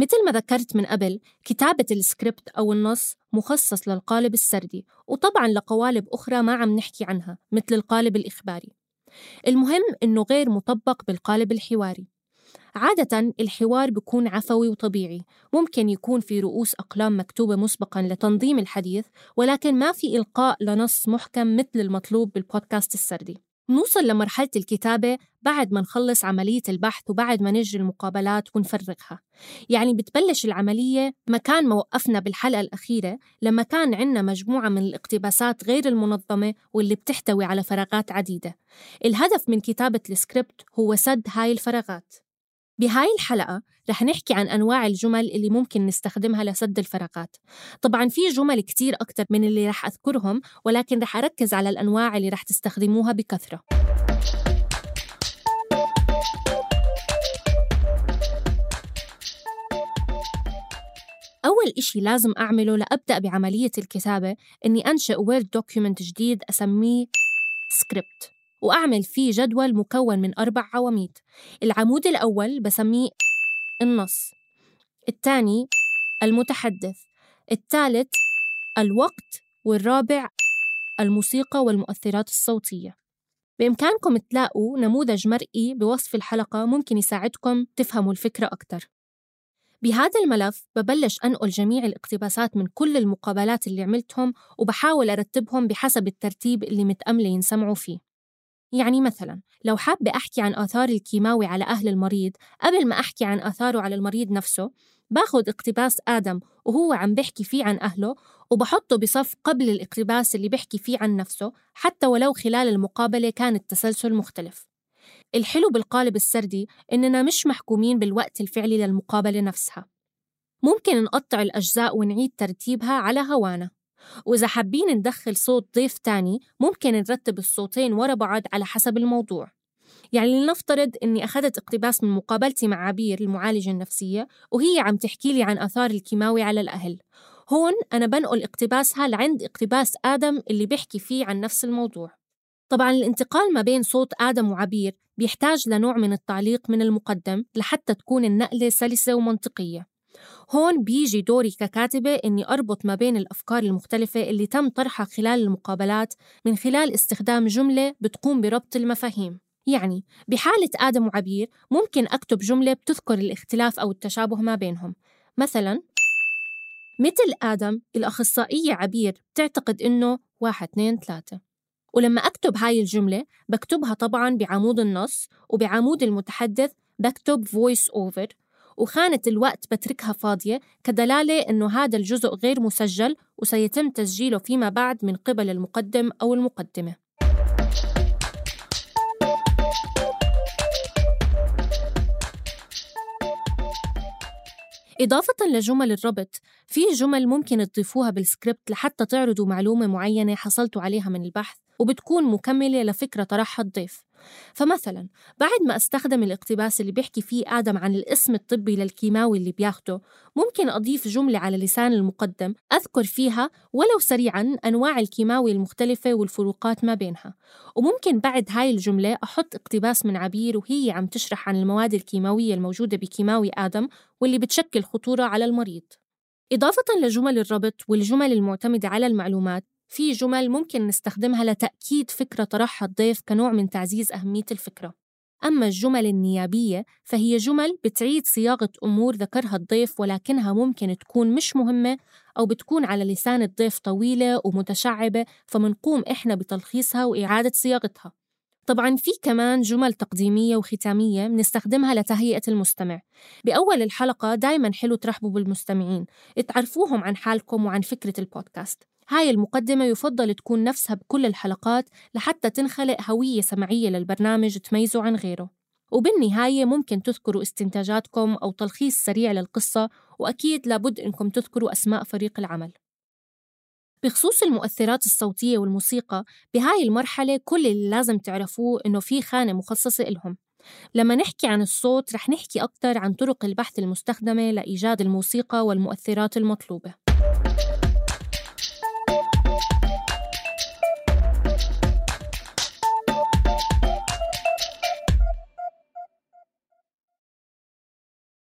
مثل ما ذكرت من قبل كتابة السكريبت أو النص مخصص للقالب السردي وطبعا لقوالب أخرى ما عم نحكي عنها مثل القالب الإخباري. المهم إنه غير مطبق بالقالب الحواري. عادة الحوار بيكون عفوي وطبيعي ممكن يكون في رؤوس أقلام مكتوبة مسبقا لتنظيم الحديث ولكن ما في إلقاء لنص محكم مثل المطلوب بالبودكاست السردي. نوصل لمرحلة الكتابة بعد ما نخلص عملية البحث وبعد ما نجري المقابلات ونفرغها. يعني بتبلش العملية مكان ما وقفنا بالحلقة الأخيرة لما كان عنا مجموعة من الاقتباسات غير المنظمة واللي بتحتوي على فراغات عديدة. الهدف من كتابة السكريبت هو سد هاي الفراغات. بهاي الحلقة رح نحكي عن أنواع الجمل اللي ممكن نستخدمها لسد الفراغات. طبعا في جمل كتير أكتر من اللي رح أذكرهم ولكن رح أركز على الأنواع اللي رح تستخدموها بكثرة. أول إشي لازم أعمله لأبدأ بعملية الكتابة إني أنشئ Word document جديد أسميه سكريبت وأعمل فيه جدول مكون من أربع عواميد. العمود الأول بسميه النص الثاني المتحدث الثالث الوقت والرابع الموسيقى والمؤثرات الصوتية. بإمكانكم تلاقوا نموذج مرئي بوصف الحلقة ممكن يساعدكم تفهموا الفكرة أكثر بهذا الملف ببلش أنقل جميع الاقتباسات من كل المقابلات اللي عملتهم وبحاول أرتبهم بحسب الترتيب اللي متأملة ينسمعوا فيه. يعني مثلا لو حابة أحكي عن آثار الكيماوي على أهل المريض قبل ما أحكي عن آثاره على المريض نفسه باخد اقتباس آدم وهو عم بحكي فيه عن أهله وبحطه بصف قبل الاقتباس اللي بحكي فيه عن نفسه حتى ولو خلال المقابلة كان التسلسل مختلف. الحلو بالقالب السردي إننا مش محكومين بالوقت الفعلي للمقابلة نفسها. ممكن نقطع الأجزاء ونعيد ترتيبها على هوانا. وإذا حابين ندخل صوت ضيف تاني ممكن نرتب الصوتين ورا بعض على حسب الموضوع. يعني لنفترض إني أخذت اقتباس من مقابلتي مع عبير المعالجة النفسية وهي عم تحكي لي عن آثار الكيماوي على الأهل. هون أنا بنقل اقتباسها لعند اقتباس آدم اللي بيحكي فيه عن نفس الموضوع. طبعا الانتقال ما بين صوت آدم وعبير بيحتاج لنوع من التعليق من المقدم لحتى تكون النقلة سلسة ومنطقية. هون بيجي دوري ككاتبة إني أربط ما بين الأفكار المختلفة اللي تم طرحها خلال المقابلات من خلال استخدام جملة بتقوم بربط المفاهيم. يعني بحالة آدم وعبير ممكن أكتب جملة بتذكر الاختلاف أو التشابه ما بينهم. مثلا مثل آدم الأخصائية عبير بتعتقد إنه واحد اثنين ثلاثة. ولما أكتب هاي الجملة بكتبها طبعا بعمود النص وبعمود المتحدث بكتب voice over وخانة الوقت بتركها فاضية كدلالة إنه هذا الجزء غير مسجل وسيتم تسجيله فيما بعد من قبل المقدم أو المقدمة. إضافة لجمل الربط في جمل ممكن تضيفوها بالسكريبت لحتى تعرضوا معلومة معينة حصلتوا عليها من البحث وبتكون مكملة لفكرة طرحها الضيف. فمثلا بعد ما أستخدم الاقتباس اللي بيحكي فيه آدم عن الاسم الطبي للكيماوي اللي بياخده ممكن أضيف جملة على لسان المقدم أذكر فيها ولو سريعا أنواع الكيماوي المختلفة والفروقات ما بينها. وممكن بعد هاي الجملة أحط اقتباس من عبير وهي عم تشرح عن المواد الكيماوية الموجودة بكيماوي آدم واللي بتشكل خطورة على المريض. إضافة لجمل الربط والجمل المعتمدة على المعلومات في جمل ممكن نستخدمها لتأكيد فكرة طرحها الضيف كنوع من تعزيز أهمية الفكرة. أما الجمل النيابية فهي جمل بتعيد صياغة أمور ذكرها الضيف ولكنها ممكن تكون مش مهمة أو بتكون على لسان الضيف طويلة ومتشعبة فمنقوم إحنا بتلخيصها وإعادة صياغتها. طبعا في كمان جمل تقديمية وختامية بنستخدمها لتهيئة المستمع. بأول الحلقة دايما حلو ترحبوا بالمستمعين. تعرفوهم عن حالكم وعن فكرة البودكاست. هاي المقدمة يفضل تكون نفسها بكل الحلقات لحتى تنخلق هوية سمعية للبرنامج تميزه عن غيره. وبالنهاية ممكن تذكروا استنتاجاتكم أو تلخيص سريع للقصة وأكيد لابد إنكم تذكروا أسماء فريق العمل. بخصوص المؤثرات الصوتية والموسيقى بهاي المرحلة كل اللي لازم تعرفوه إنه في خانة مخصصة إلهم. لما نحكي عن الصوت رح نحكي أكثر عن طرق البحث المستخدمة لإيجاد الموسيقى والمؤثرات المطلوبة.